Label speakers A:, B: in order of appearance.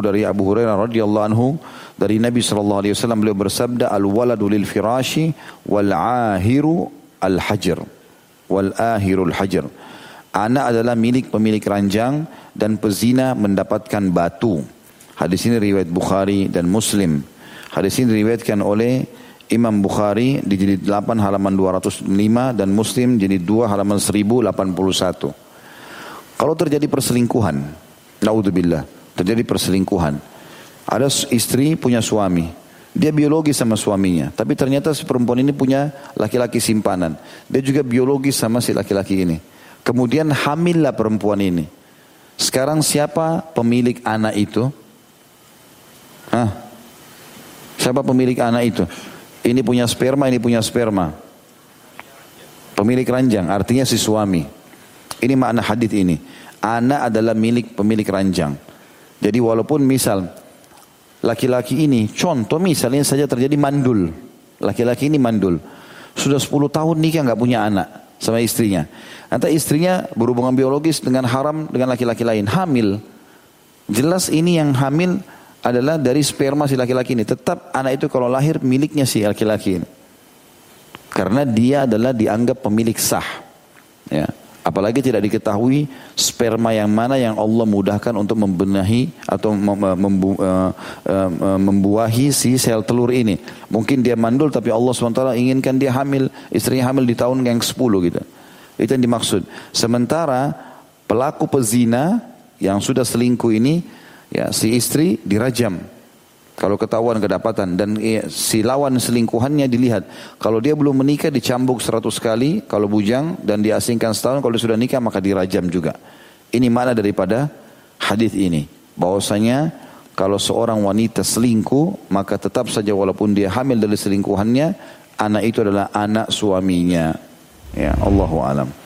A: dari Abu Hurairah radhiyallahu anhu dari Nabi sallallahu alaihi wasallam beliau bersabda al waladu lil firashi wal ahiru al hajar wal ahirul hajar. Anak adalah milik pemilik ranjang dan pezina mendapatkan batu. Hadis ini riwayat Bukhari dan Muslim. Hadis ini diriwayatkan oleh Imam Bukhari di jilid 8 halaman 205 dan Muslim jilid 2 halaman 1081. Kalau terjadi perselingkuhan, naudzubillah, terjadi perselingkuhan. Ada istri punya suami, dia biologis sama suaminya, tapi ternyata si perempuan ini punya laki-laki simpanan. Dia juga biologis sama si laki-laki ini. Kemudian hamillah perempuan ini. Sekarang siapa pemilik anak itu? Hah? Siapa pemilik anak itu? Ini punya sperma, ini punya sperma. Pemilik ranjang, artinya si suami. Ini makna hadis ini. Anak adalah milik pemilik ranjang. Jadi walaupun misal laki-laki ini, contoh misalnya saja terjadi mandul. Laki-laki ini mandul. Sudah 10 tahun nikah nggak punya anak sama istrinya. Nanti istrinya berhubungan biologis dengan haram dengan laki-laki lain, hamil. Jelas ini yang hamil adalah dari sperma si laki-laki ini. Tetap anak itu kalau lahir miliknya si laki-laki ini. Karena dia adalah dianggap pemilik sah. Ya. Apalagi tidak diketahui sperma yang mana yang Allah mudahkan untuk membenahi atau membu, uh, uh, membuahi si sel telur ini. Mungkin dia mandul tapi Allah SWT inginkan dia hamil, istrinya hamil di tahun yang ke-10 gitu. Itu yang dimaksud. Sementara pelaku pezina yang sudah selingkuh ini, ya si istri dirajam. Kalau ketahuan kedapatan dan si lawan selingkuhannya dilihat. Kalau dia belum menikah dicambuk seratus kali, kalau bujang dan diasingkan setahun, kalau sudah nikah maka dirajam juga. Ini mana daripada hadis ini. Bahwasanya kalau seorang wanita selingkuh, maka tetap saja walaupun dia hamil dari selingkuhannya, anak itu adalah anak suaminya. Ya, Allahu alam.